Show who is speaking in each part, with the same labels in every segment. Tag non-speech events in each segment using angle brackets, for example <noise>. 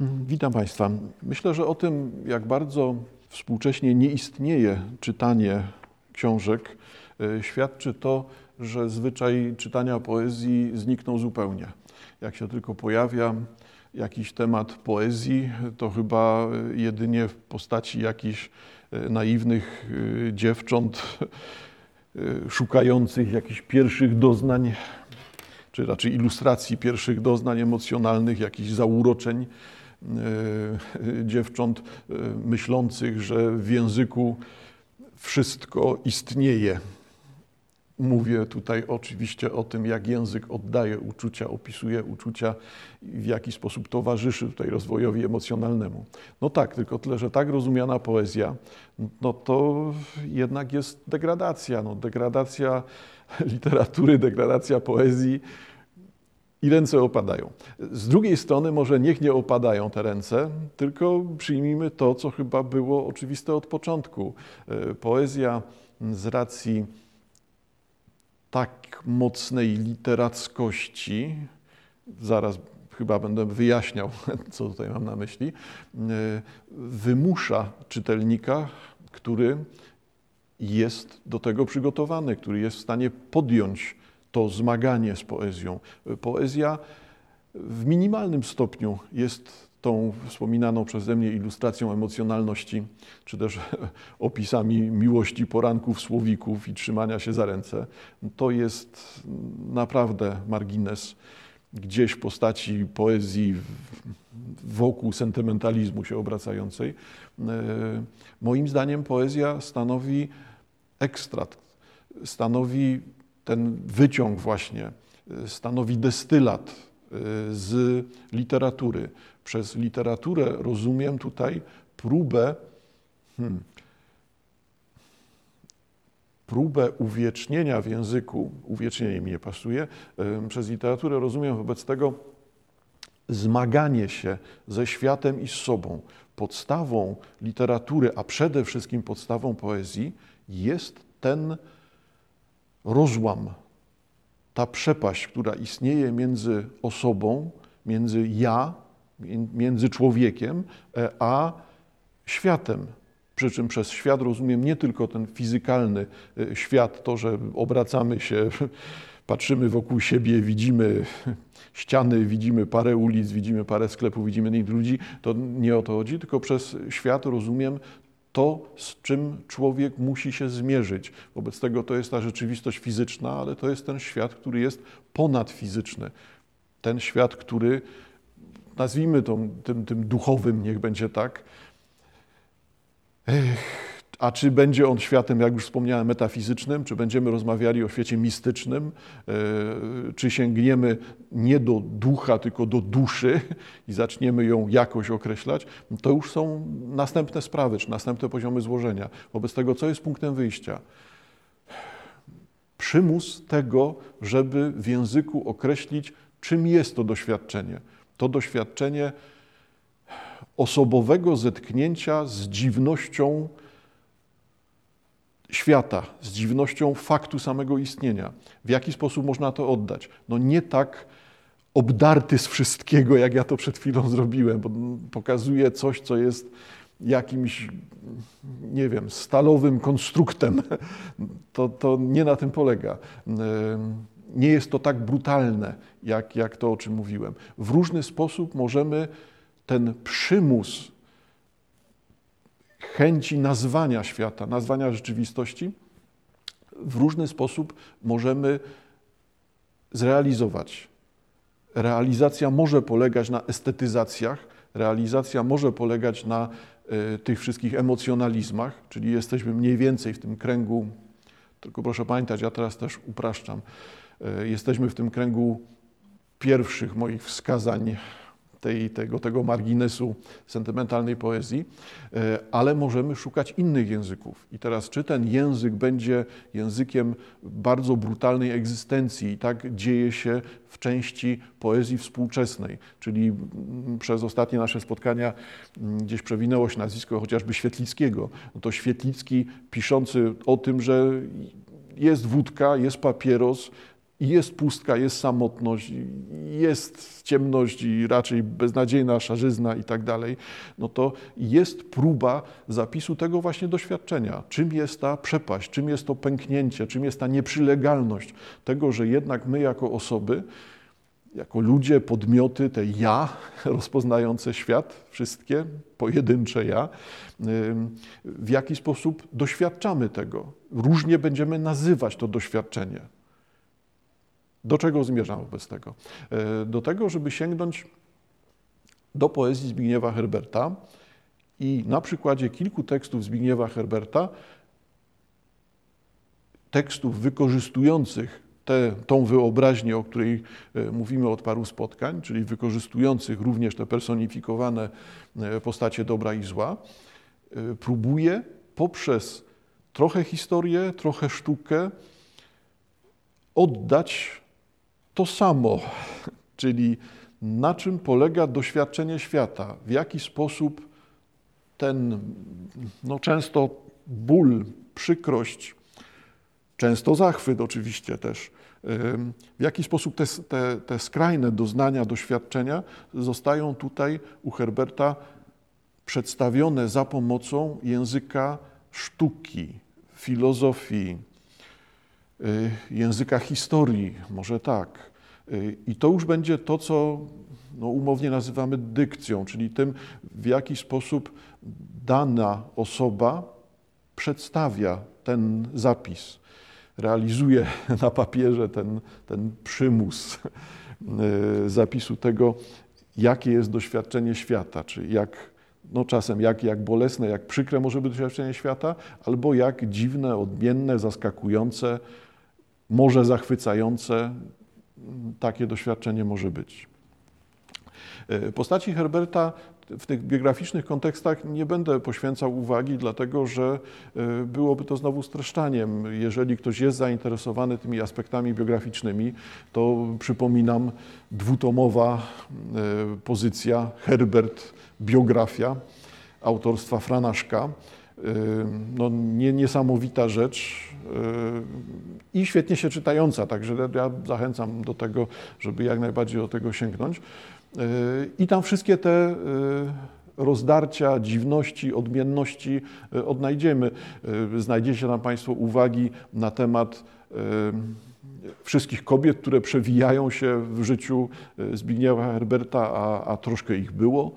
Speaker 1: Witam Państwa. Myślę, że o tym, jak bardzo współcześnie nie istnieje czytanie książek, e, świadczy to, że zwyczaj czytania poezji zniknął zupełnie. Jak się tylko pojawia jakiś temat poezji, to chyba jedynie w postaci jakichś e, naiwnych e, dziewcząt szukających jakichś pierwszych doznań, czy raczej ilustracji pierwszych doznań emocjonalnych, jakichś zauroczeń E, dziewcząt e, myślących, że w języku wszystko istnieje. Mówię tutaj oczywiście o tym, jak język oddaje uczucia, opisuje uczucia i w jaki sposób towarzyszy tutaj rozwojowi emocjonalnemu. No tak, tylko tyle, że tak rozumiana poezja, no to jednak jest degradacja. No, degradacja literatury, degradacja poezji i ręce opadają. Z drugiej strony, może niech nie opadają te ręce, tylko przyjmijmy to, co chyba było oczywiste od początku. E, poezja z racji tak mocnej literackości, zaraz chyba będę wyjaśniał, <laughs> co tutaj mam na myśli, e, wymusza czytelnika, który jest do tego przygotowany, który jest w stanie podjąć to zmaganie z poezją. Poezja w minimalnym stopniu jest tą wspominaną przeze mnie ilustracją emocjonalności, czy też <laughs> opisami miłości poranków, słowików i trzymania się za ręce. To jest naprawdę margines gdzieś w postaci poezji wokół sentymentalizmu się obracającej. E, moim zdaniem poezja stanowi ekstrakt, stanowi ten wyciąg właśnie y, stanowi destylat y, z literatury. Przez literaturę rozumiem tutaj próbę, hmm, próbę uwiecznienia w języku, uwiecznienie mi nie pasuje, przez literaturę rozumiem wobec tego zmaganie się ze światem i z sobą. Podstawą literatury, a przede wszystkim podstawą poezji jest ten rozłam, ta przepaść, która istnieje między osobą, między ja, między człowiekiem, e, a światem. Przy czym przez świat rozumiem nie tylko ten fizykalny e, świat, to, że obracamy się, <laughs> patrzymy wokół siebie, widzimy <laughs> ściany, widzimy parę ulic, widzimy parę sklepów, widzimy innych ludzi, to nie o to chodzi, tylko przez świat rozumiem to, z czym człowiek musi się zmierzyć. Wobec tego to jest ta rzeczywistość fizyczna, ale to jest ten świat, który jest ponadfizyczny. Ten świat, który, nazwijmy to tym, tym duchowym, niech będzie tak. Ech, a czy będzie on światem, jak już wspomniałem, metafizycznym, czy będziemy rozmawiali o świecie mistycznym, e, czy sięgniemy nie do ducha, tylko do duszy i zaczniemy ją jakoś określać, to już są następne sprawy, czy następne poziomy złożenia. Wobec tego, co jest punktem wyjścia? Przymus tego, żeby w języku określić, czym jest to doświadczenie. To doświadczenie osobowego zetknięcia z dziwnością, świata, z dziwnością faktu samego istnienia. W jaki sposób można to oddać? No nie tak obdarty z wszystkiego, jak ja to przed chwilą zrobiłem, bo pokazuje coś, co jest jakimś, nie wiem, stalowym konstruktem. <laughs> To, to nie na tym polega. Nie jest to tak brutalne, jak, jak to, o czym mówiłem. W różny sposób możemy ten przymus chęci nazwania świata, nazwania rzeczywistości w różny sposób możemy zrealizować. Realizacja może polegać na estetyzacjach, realizacja może polegać na y, tych wszystkich emocjonalizmach, czyli jesteśmy mniej więcej w tym kręgu, tylko proszę pamiętać, ja teraz też upraszczam, y, jesteśmy w tym kręgu pierwszych moich wskazań tej, tego, tego marginesu sentymentalnej poezji, e, ale możemy szukać innych języków. I teraz, czy ten język będzie językiem bardzo brutalnej egzystencji, i tak dzieje się w części poezji współczesnej, czyli przez ostatnie nasze spotkania gdzieś przewinęło się nazwisko chociażby Świetlickiego. No to Świetlicki piszący o tym, że jest wódka, jest papieros, i jest pustka, jest samotność, jest ciemność i raczej beznadziejna szarzyzna i tak dalej, no to jest próba zapisu tego właśnie doświadczenia. Czym jest ta przepaść, czym jest to pęknięcie, czym jest ta nieprzylegalność tego, że jednak my jako osoby, jako ludzie, podmioty, te ja <laughs> rozpoznające świat, wszystkie pojedyncze ja, w jaki sposób doświadczamy tego. Różnie będziemy nazywać to doświadczenie. Do czego zmierzam wobec tego? E, do tego, żeby sięgnąć do poezji Zbigniewa Herberta i na przykładzie kilku tekstów Zbigniewa Herberta, tekstów wykorzystujących tę, tą wyobraźnię, o której e, mówimy od paru spotkań, czyli wykorzystujących również te personifikowane e, postacie dobra i zła, próbuje poprzez trochę historię, trochę sztukę oddać to samo, czyli na czym polega doświadczenie świata, w jaki sposób ten no, często ból, przykrość, często zachwyt oczywiście też, w jaki sposób te, te, te skrajne doznania, doświadczenia zostają tutaj u Herberta przedstawione za pomocą języka sztuki, filozofii, języka historii, może tak. Y, I to już będzie to, co no, umownie nazywamy dykcją, czyli tym, w jaki sposób dana osoba przedstawia ten zapis, realizuje <laughs> na papierze ten, ten przymus y, zapisu tego, jakie jest doświadczenie świata, czy jak no czasem jak, jak bolesne, jak przykre może być doświadczenie świata, albo jak dziwne, odmienne, zaskakujące, może zachwycające takie doświadczenie może być. E, postaci Herberta w tych biograficznych kontekstach nie będę poświęcał uwagi, dlatego że e, byłoby to znowu streszczaniem. Jeżeli ktoś jest zainteresowany tymi aspektami biograficznymi, to przypominam dwutomowa e, pozycja Herbert biografia autorstwa Franaszka. No, nie, niesamowita rzecz i świetnie się czytająca, także ja zachęcam do tego, żeby jak najbardziej do tego sięgnąć. I tam wszystkie te rozdarcia, dziwności, odmienności odnajdziemy. Znajdziecie tam Państwo uwagi na temat wszystkich kobiet, które przewijają się w życiu Zbigniewa Herberta, a, a troszkę ich było.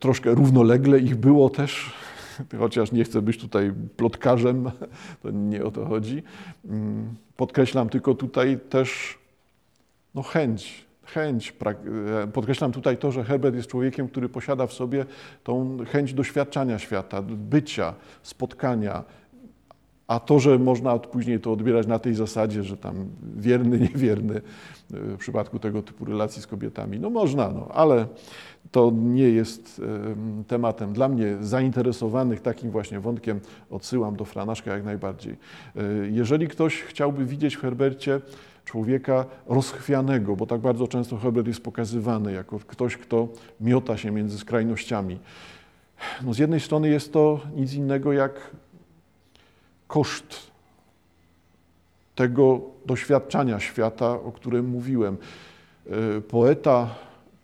Speaker 1: Troszkę równolegle ich było też, <laughs> chociaż nie chcę być tutaj plotkarzem, <laughs> to nie o to chodzi. Mm, podkreślam tylko tutaj też no, chęć, chęć. E, podkreślam tutaj to, że Herbert jest człowiekiem, który posiada w sobie tą chęć doświadczania świata, bycia, spotkania, a to, że można później to odbierać na tej zasadzie, że tam wierny, <laughs> niewierny w przypadku tego typu relacji z kobietami, no można, no, ale to nie jest tematem dla mnie zainteresowanych takim właśnie wątkiem. Odsyłam do Franaszka jak najbardziej. E, jeżeli ktoś chciałby widzieć w Herbercie człowieka rozchwianego, bo tak bardzo często Herbert jest pokazywany jako ktoś, kto miota się między skrajnościami. No z jednej strony jest to nic innego jak koszt tego doświadczania świata, o którym mówiłem. E, poeta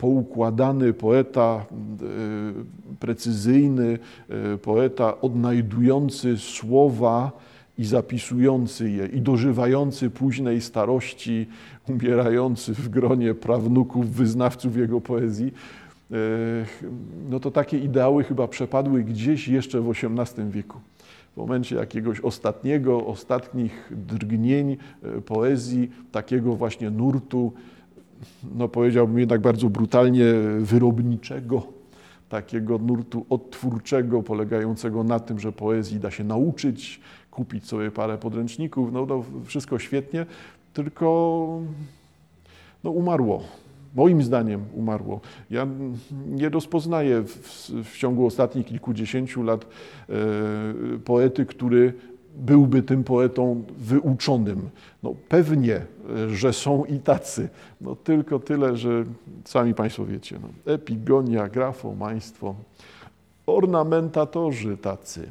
Speaker 1: poukładany, poeta e, precyzyjny, e, poeta odnajdujący słowa i zapisujący je, i dożywający późnej starości, umierający w gronie prawnuków, wyznawców jego poezji, no to takie ideały chyba przepadły gdzieś jeszcze w XVIII wieku. W momencie jakiegoś ostatniego, ostatnich drgnień e, poezji, takiego właśnie nurtu, no powiedziałbym jednak bardzo brutalnie wyrobniczego, takiego nurtu odtwórczego, polegającego na tym, że poezji da się nauczyć, kupić sobie parę podręczników, no, no wszystko świetnie, tylko no, umarło moim zdaniem umarło. Ja nie rozpoznaję w, w ciągu ostatnich kilkudziesięciu lat e, poety, który byłby tym poetą wyuczonym. No pewnie, że są i tacy. No tylko tyle, że sami Państwo wiecie. No, epigonia, grafomaństwo, ornamentatorzy tacy.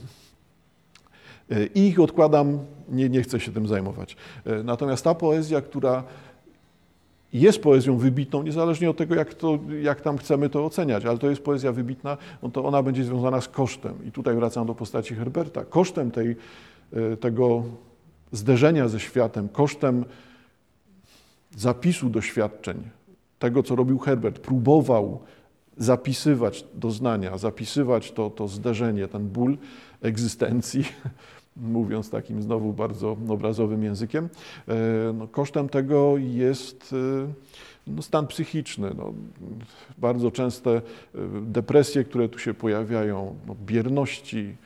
Speaker 1: I ich odkładam, nie, nie chcę się tym zajmować. Natomiast ta poezja, która jest poezją wybitną, niezależnie od tego, jak, to, jak tam chcemy to oceniać, ale to jest poezja wybitna, no to ona będzie związana z kosztem. I tutaj wracam do postaci Herberta. Kosztem tej, e, tego zderzenia ze światem, kosztem zapisu doświadczeń, tego, co robił Herbert, próbował zapisywać doznania, zapisywać to, to zderzenie, ten ból egzystencji, <laughs> mówiąc takim znowu bardzo obrazowym językiem. E, no, kosztem tego jest e, no, stan psychiczny. No, bardzo częste e, depresje, które tu się pojawiają, no, bierności,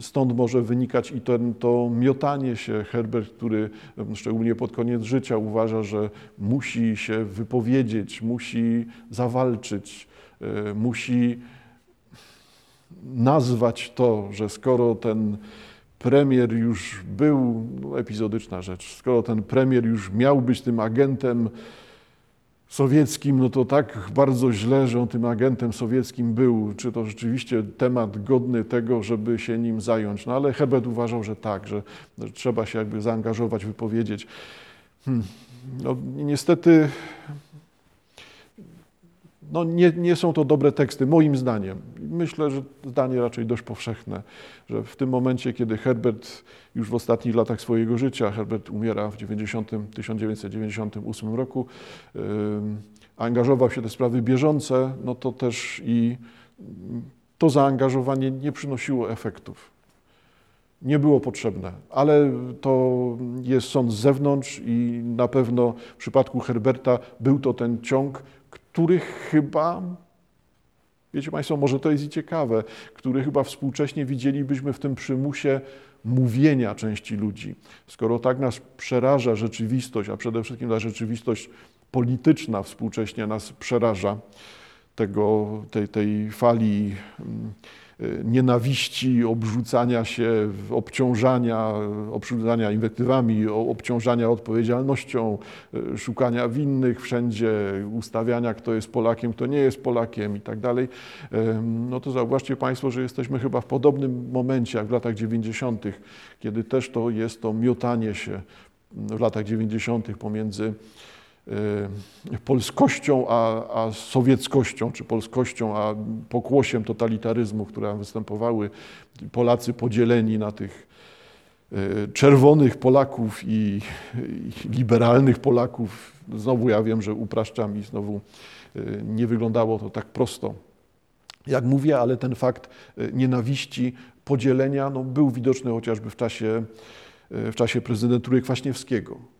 Speaker 1: Stąd może wynikać i ten, to miotanie się. Herbert, który szczególnie pod koniec życia uważa, że musi się wypowiedzieć, musi zawalczyć, musi nazwać to, że skoro ten premier już był, no, epizodyczna rzecz, skoro ten premier już miał być tym agentem sowieckim, no to tak bardzo źle, że on tym agentem sowieckim był. Czy to rzeczywiście temat godny tego, żeby się nim zająć? No ale Herbert uważał, że tak, że, że trzeba się jakby zaangażować, wypowiedzieć. Hmm. No, niestety no nie, nie są to dobre teksty, moim zdaniem. Myślę, że zdanie raczej dość powszechne, że w tym momencie, kiedy Herbert już w ostatnich latach swojego życia, Herbert umiera w 90, 1998 roku, yy, angażował się w te sprawy bieżące, no to też i to zaangażowanie nie przynosiło efektów. Nie było potrzebne, ale to jest sąd z zewnątrz i na pewno w przypadku Herberta był to ten ciąg, który chyba, wiecie Państwo, może to jest i ciekawe, który chyba współcześnie widzielibyśmy w tym przymusie mówienia części ludzi. Skoro tak nas przeraża rzeczywistość, a przede wszystkim ta rzeczywistość polityczna współcześnie nas przeraża, tego, tej, tej fali mm, nienawiści, obrzucania się, obciążania, obciążania inwektywami, obciążania odpowiedzialnością, y, szukania winnych wszędzie, ustawiania, kto jest Polakiem, kto nie jest Polakiem i tak dalej, no to zauważcie Państwo, że jesteśmy chyba w podobnym momencie jak w latach 90., kiedy też to jest to miotanie się w latach 90. pomiędzy Y, polskością, a, a sowieckością, czy polskością, a pokłosiem totalitaryzmu, które występowały. Polacy podzieleni na tych y, czerwonych Polaków i, i liberalnych Polaków. Znowu ja wiem, że upraszczam i znowu y, nie wyglądało to tak prosto. Jak mówię, ale ten fakt nienawiści, podzielenia no, był widoczny chociażby w czasie, w czasie prezydentury Kwaśniewskiego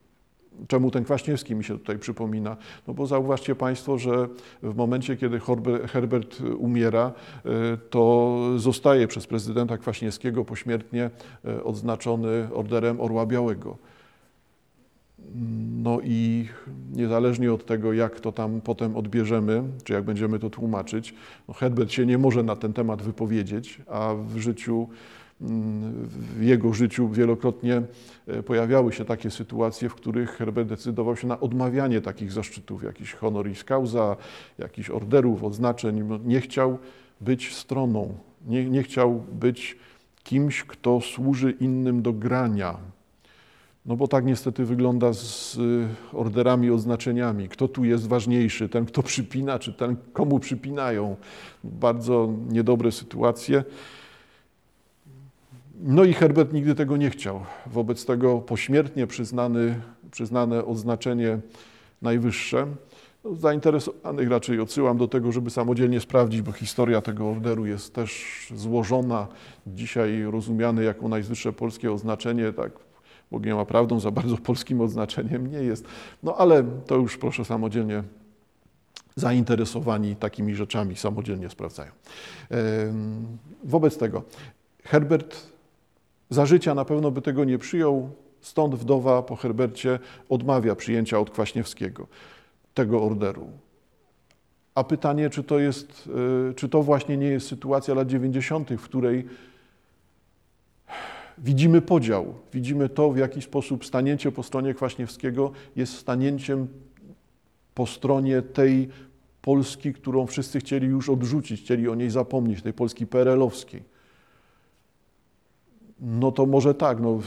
Speaker 1: Czemu ten Kwaśniewski mi się tutaj przypomina? No bo zauważcie Państwo, że w momencie, kiedy Herbert umiera, e, to zostaje przez prezydenta Kwaśniewskiego pośmiertnie e, odznaczony Orderem Orła Białego. No i niezależnie od tego, jak to tam potem odbierzemy, czy jak będziemy to tłumaczyć, no Herbert się nie może na ten temat wypowiedzieć, a w życiu w jego życiu wielokrotnie e, pojawiały się takie sytuacje, w których Herbert decydował się na odmawianie takich zaszczytów, jakiś honoris causa, jakichś orderów, odznaczeń. Nie chciał być stroną, nie, nie chciał być kimś, kto służy innym do grania. No bo tak niestety wygląda z e, orderami, odznaczeniami. Kto tu jest ważniejszy? Ten, kto przypina, czy ten, komu przypinają? Bardzo niedobre sytuacje. No i Herbert nigdy tego nie chciał. Wobec tego pośmiertnie przyznany, przyznane odznaczenie najwyższe. No, zainteresowanych raczej odsyłam do tego, żeby samodzielnie sprawdzić, bo historia tego orderu jest też złożona. Dzisiaj rozumiane jako najwyższe polskie oznaczenie, tak Bogiem a prawdą, za bardzo polskim odznaczeniem nie jest. No ale to już proszę samodzielnie zainteresowani takimi rzeczami samodzielnie sprawdzają. Wobec tego Herbert za życia na pewno by tego nie przyjął, stąd wdowa po Herbercie odmawia przyjęcia od Kwaśniewskiego tego orderu. A pytanie, czy to, jest, e, czy to właśnie nie jest sytuacja lat 90., w której widzimy podział, widzimy to, w jaki sposób stanięcie po stronie Kwaśniewskiego jest stanięciem po stronie tej Polski, którą wszyscy chcieli już odrzucić, chcieli o niej zapomnieć, tej Polski PRL-owskiej no to może tak, no,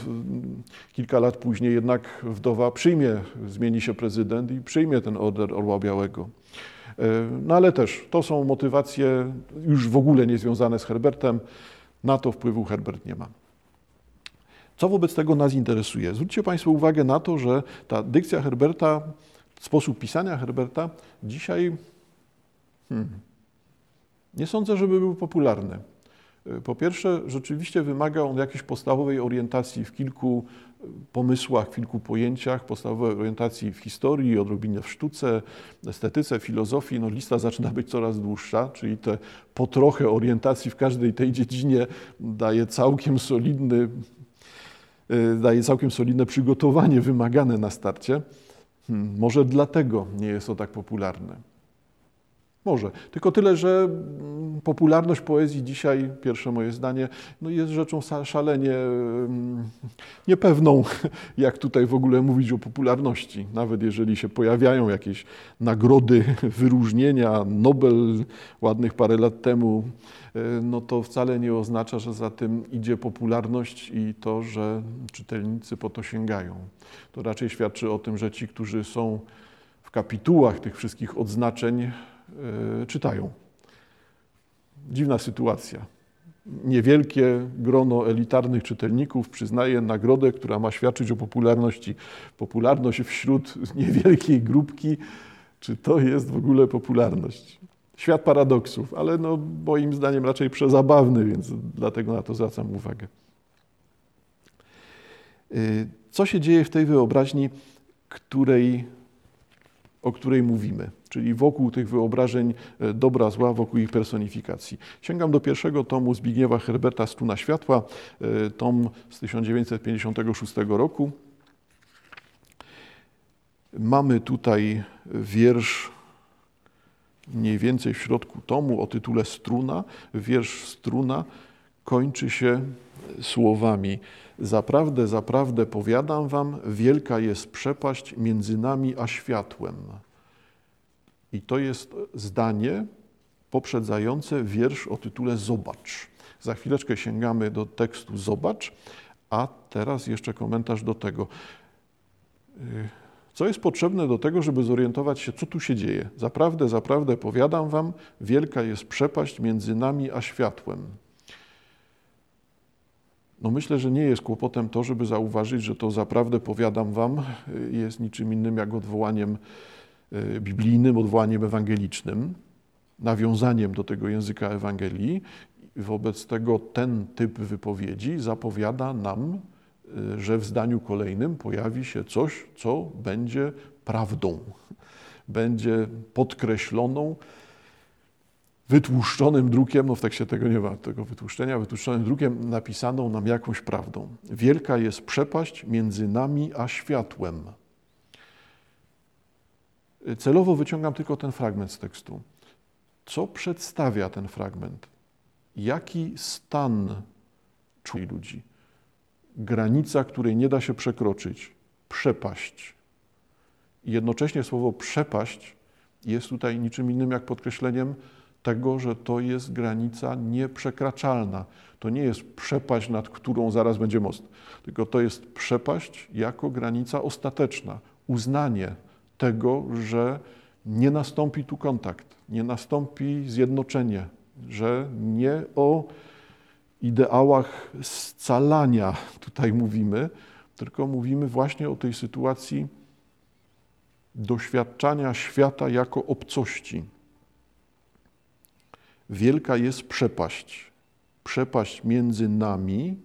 Speaker 1: kilka lat później jednak wdowa przyjmie, zmieni się prezydent i przyjmie ten order Orła Białego. E, no ale też to są motywacje już w ogóle niezwiązane z Herbertem. Na to wpływu Herbert nie ma. Co wobec tego nas interesuje? Zwróćcie Państwo uwagę na to, że ta dykcja Herberta, sposób pisania Herberta dzisiaj hmm, nie sądzę, żeby był popularny. Po pierwsze, rzeczywiście wymaga on jakiejś podstawowej orientacji w kilku pomysłach, w kilku pojęciach, podstawowej orientacji w historii, odrobinę w sztuce, estetyce, filozofii. No, lista zaczyna być coraz dłuższa, czyli te po trochę orientacji w każdej tej dziedzinie daje całkiem solidny, y, daje całkiem solidne przygotowanie wymagane na starcie. Hmm, może dlatego nie jest to tak popularne. Może. Tylko tyle, że mm, popularność poezji dzisiaj, pierwsze moje zdanie, no jest rzeczą szalenie mm, niepewną, <laughs> jak tutaj w ogóle mówić o popularności. Nawet jeżeli się pojawiają jakieś nagrody, <laughs> wyróżnienia, Nobel ładnych parę lat temu, e, no to wcale nie oznacza, że za tym idzie popularność i to, że czytelnicy po to sięgają. To raczej świadczy o tym, że ci, którzy są w kapitułach tych wszystkich odznaczeń, czytają. Dziwna sytuacja. Niewielkie grono elitarnych czytelników przyznaje nagrodę, która ma świadczyć o popularności. Popularność wśród <laughs> niewielkiej grupki. Czy to jest w ogóle popularność? Świat paradoksów, ale no, moim zdaniem raczej przezabawny, więc dlatego na to zwracam uwagę. E, co się dzieje w tej wyobraźni, której o której mówimy, czyli wokół tych wyobrażeń e, dobra, zła, wokół ich personifikacji. Sięgam do pierwszego tomu Zbigniewa Herberta Stuna Światła, e, tom z 1956 roku. Mamy tutaj wiersz mniej więcej w środku tomu o tytule Struna. Wiersz Struna kończy się słowami Zaprawdę, zaprawdę powiadam wam, wielka jest przepaść między nami a światłem. I to jest zdanie poprzedzające wiersz o tytule Zobacz. Za chwileczkę sięgamy do tekstu Zobacz, a teraz jeszcze komentarz do tego. Co jest potrzebne do tego, żeby zorientować się, co tu się dzieje? Zaprawdę, zaprawdę powiadam wam, wielka jest przepaść między nami a światłem. No myślę, że nie jest kłopotem to, żeby zauważyć, że to zaprawdę powiadam wam, jest niczym innym jak odwołaniem biblijnym, odwołaniem ewangelicznym, nawiązaniem do tego języka Ewangelii. Wobec tego ten typ wypowiedzi zapowiada nam, e, że w zdaniu kolejnym pojawi się coś, co będzie prawdą, będzie podkreśloną wytłuszczonym drukiem, no w tekście tego nie ma, tego wytłuszczenia, wytłuszczonym drukiem napisaną nam jakąś prawdą. Wielka jest przepaść między nami a światłem. Celowo wyciągam tylko ten fragment z tekstu. Co przedstawia ten fragment? Jaki stan czuje ludzi? Granica, której nie da się przekroczyć, przepaść. I jednocześnie słowo przepaść jest tutaj niczym innym jak podkreśleniem tego, że to jest granica nieprzekraczalna. To nie jest przepaść, nad którą zaraz będzie most, tylko to jest przepaść jako granica ostateczna, uznanie tego, że nie nastąpi tu kontakt, nie nastąpi zjednoczenie, że nie o ideałach scalania tutaj mówimy, tylko mówimy właśnie o tej sytuacji doświadczania świata jako obcości wielka jest przepaść. Przepaść między nami.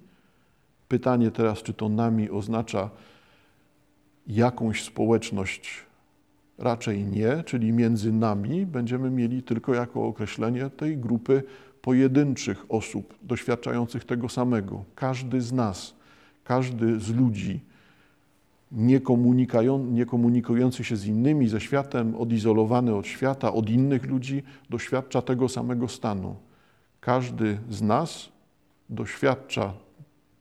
Speaker 1: Pytanie teraz, czy to nami oznacza jakąś społeczność? Raczej nie, czyli między nami będziemy mieli tylko jako określenie tej grupy pojedynczych osób doświadczających tego samego. Każdy z nas, każdy z ludzi niekomunikujący się z innymi, ze światem, odizolowany od świata, od innych ludzi, doświadcza tego samego stanu. Każdy z nas doświadcza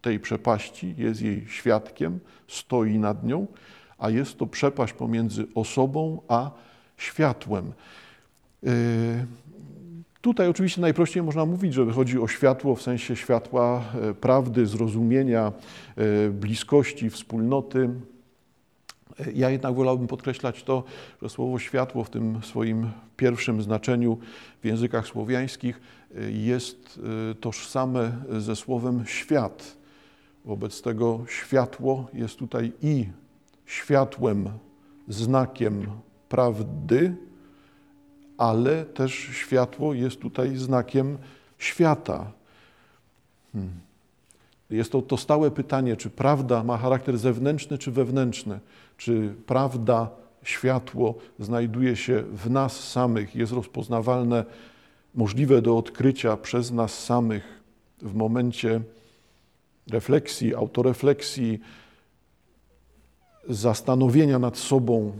Speaker 1: tej przepaści, jest jej świadkiem, stoi nad nią, a jest to przepaść pomiędzy osobą a światłem. Yy, Tutaj oczywiście najprościej można mówić, że chodzi o światło w sensie światła e, prawdy, zrozumienia, e, bliskości, wspólnoty. E, ja jednak wolałbym podkreślać to, że słowo światło w tym swoim pierwszym znaczeniu w językach słowiańskich jest tożsame ze słowem świat. Wobec tego światło jest tutaj i światłem, znakiem prawdy, ale też światło jest tutaj znakiem świata. Hmm. Jest to, to stałe pytanie, czy prawda ma charakter zewnętrzny czy wewnętrzny, czy prawda, światło znajduje się w nas samych, jest rozpoznawalne, możliwe do odkrycia przez nas samych w momencie refleksji, autorefleksji, zastanowienia nad sobą,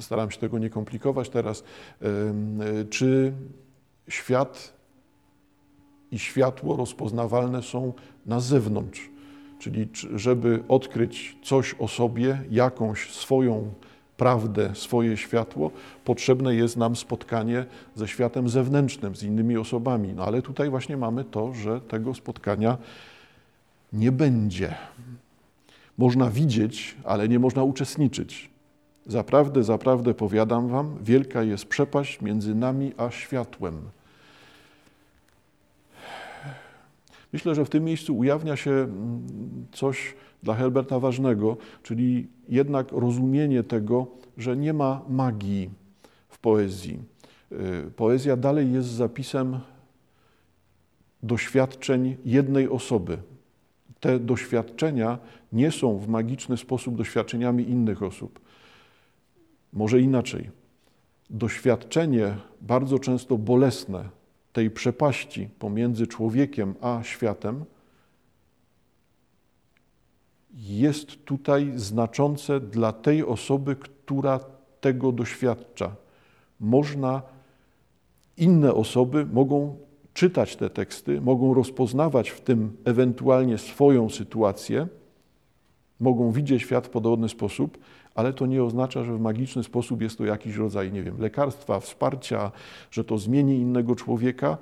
Speaker 1: staram się tego nie komplikować teraz, czy świat i światło rozpoznawalne są na zewnątrz. Czyli żeby odkryć coś o sobie, jakąś swoją prawdę, swoje światło, potrzebne jest nam spotkanie ze światem zewnętrznym, z innymi osobami. No ale tutaj właśnie mamy to, że tego spotkania nie będzie. Można widzieć, ale nie można uczestniczyć. Zaprawdę, zaprawdę powiadam wam, wielka jest przepaść między nami a światłem. Myślę, że w tym miejscu ujawnia się mm, coś dla Herberta ważnego, czyli jednak rozumienie tego, że nie ma magii w poezji. Y, poezja dalej jest zapisem doświadczeń jednej osoby, te doświadczenia nie są w magiczny sposób doświadczeniami innych osób. Może inaczej. Doświadczenie bardzo często bolesne tej przepaści pomiędzy człowiekiem a światem jest tutaj znaczące dla tej osoby, która tego doświadcza. Można, inne osoby mogą czytać te teksty, mogą rozpoznawać w tym ewentualnie swoją sytuację, mogą widzieć świat w podobny sposób, ale to nie oznacza, że w magiczny sposób jest to jakiś rodzaj, nie wiem, lekarstwa, wsparcia, że to zmieni innego człowieka.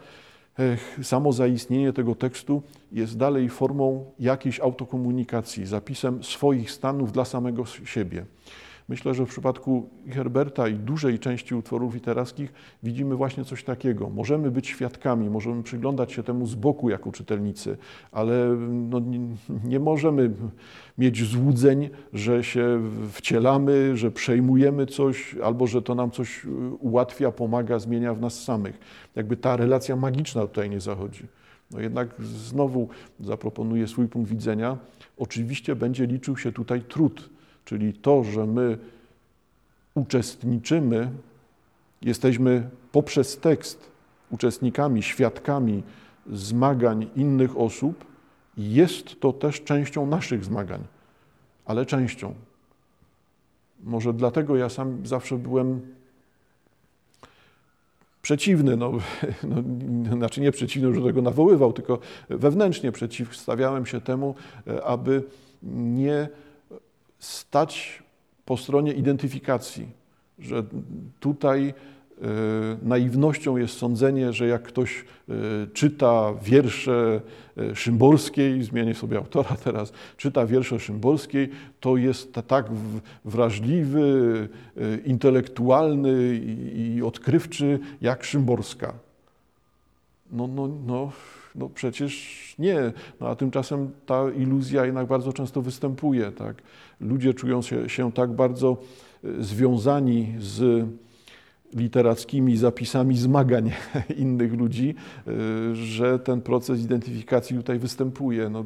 Speaker 1: Samo zaistnienie tego tekstu jest dalej formą jakiejś autokomunikacji, zapisem swoich stanów dla samego siebie. Myślę, że w przypadku Herberta i dużej części utworów literackich widzimy właśnie coś takiego. Możemy być świadkami, możemy przyglądać się temu z boku jako czytelnicy, ale no nie, nie możemy mieć złudzeń, że się wcielamy, że przejmujemy coś albo że to nam coś ułatwia, pomaga, zmienia w nas samych. Jakby ta relacja magiczna tutaj nie zachodzi. No jednak znowu zaproponuję swój punkt widzenia. Oczywiście będzie liczył się tutaj trud czyli to, że my uczestniczymy, jesteśmy poprzez tekst uczestnikami, świadkami zmagań innych osób, jest to też częścią naszych zmagań, ale częścią. Może dlatego ja sam zawsze byłem przeciwny, no, <laughs> no, znaczy nie przeciwny, że tego nawoływał, tylko wewnętrznie przeciwstawiałem się temu, aby nie stać po stronie identyfikacji, że tutaj e, naiwnością jest sądzenie, że jak ktoś e, czyta wiersze e, Szymborskiej, zmienię sobie autora teraz, czyta wiersze Szymborskiej, to jest tak wrażliwy, intelektualny i odkrywczy jak Szymborska. No, no, no no przecież nie. No a tymczasem ta iluzja jednak bardzo często występuje. Tak? Ludzie czują się, się tak bardzo e, związani z literackimi zapisami zmagań <laughs> innych ludzi, e, że ten proces identyfikacji tutaj występuje. No,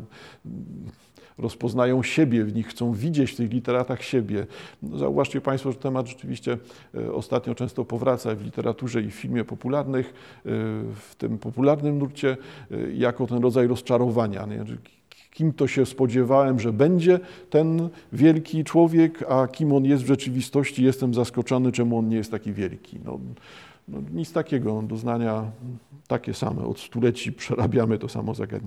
Speaker 1: rozpoznają siebie w nich, chcą widzieć w tych literatach siebie. No, zauważcie Państwo, że temat rzeczywiście e, ostatnio często powraca w literaturze i w filmie popularnych, e, w tym popularnym nurcie, e, jako ten rodzaj rozczarowania. Nie? Kim to się spodziewałem, że będzie ten wielki człowiek, a kim on jest w rzeczywistości, jestem zaskoczony, czemu on nie jest taki wielki. No, no nic takiego, doznania takie same. Od stuleci przerabiamy to samo zagadnienie.